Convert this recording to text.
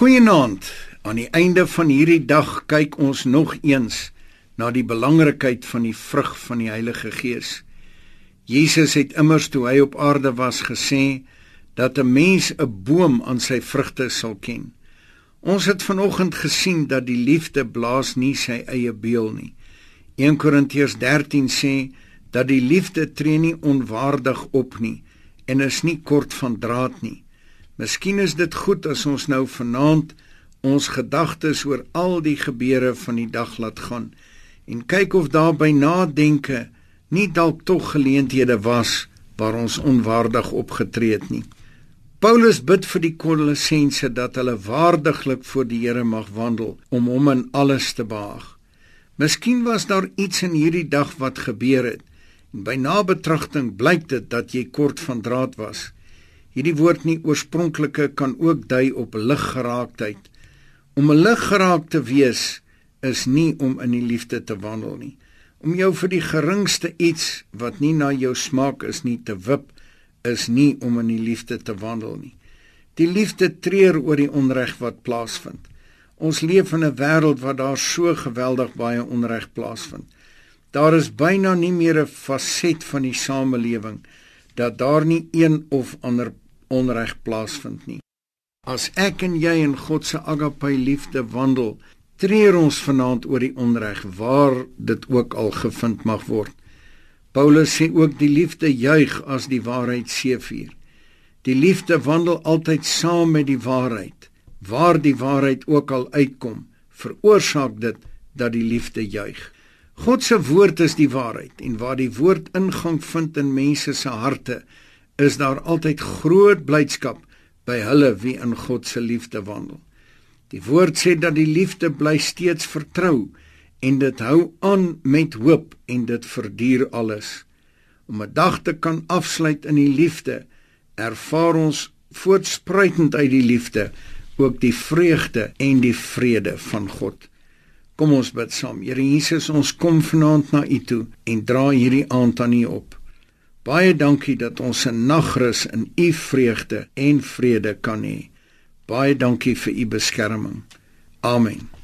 Goeienaand. Aan die einde van hierdie dag kyk ons nog eens na die belangrikheid van die vrug van die Heilige Gees. Jesus het immers toe hy op aarde was gesê dat 'n mens 'n boom aan sy vrugte sal ken. Ons het vanoggend gesien dat die liefde blaas nie sy eie beul nie. 1 Korintiërs 13 sê dat die liefde tree nie onwaardig op nie en is nie kort van draad nie. Miskien is dit goed as ons nou vanaand ons gedagtes oor al die gebeure van die dag laat gaan en kyk of daar by nadenke nie dalk tog geleenthede was waar ons onwaardig opgetree het nie. Paulus bid vir die Kolossense dat hulle waardiglik voor die Here mag wandel om hom in alles te behaag. Miskien was daar iets in hierdie dag wat gebeur het en by nabetragting blyk dit dat jy kort van draad was. Hierdie woord nie oorspronklike kan ook dui op liggeraaktheid. Om 'n liggeraak te wees is nie om in die liefde te wandel nie. Om jou vir die geringste iets wat nie na jou smaak is nie te wip is nie om in die liefde te wandel nie. Die liefde treur oor die onreg wat plaasvind. Ons leef in 'n wêreld waar daar so geweldig baie onreg plaasvind. Daar is byna nie meer 'n faset van die samelewing dat daar nie een of ander onreg plaasvind nie. As ek en jy in God se agape liefde wandel, treur ons vanaand oor die onreg waar dit ook al gevind mag word. Paulus sê ook die liefde juig as die waarheid seëvier. Die liefde wandel altyd saam met die waarheid. Waar die waarheid ook al uitkom, veroorsaak dit dat die liefde juig. God se woord is die waarheid en waar die woord ingang vind in mense se harte, is daar altyd groot blydskap by hulle wie in God se liefde wandel. Die woord sê dat die liefde bly steeds vertrou en dit hou aan met hoop en dit verduur alles. Om 'n dag te kan afsluit in die liefde, ervaar ons voortspruitend uit die liefde ook die vreugde en die vrede van God. Kom ons bid saam. Here Jesus, ons kom vanaand na U toe en dra hierdie aand aan U op. Baie dankie dat ons 'n nagrus in u vreugde en vrede kan hê. Baie dankie vir u beskerming. Amen.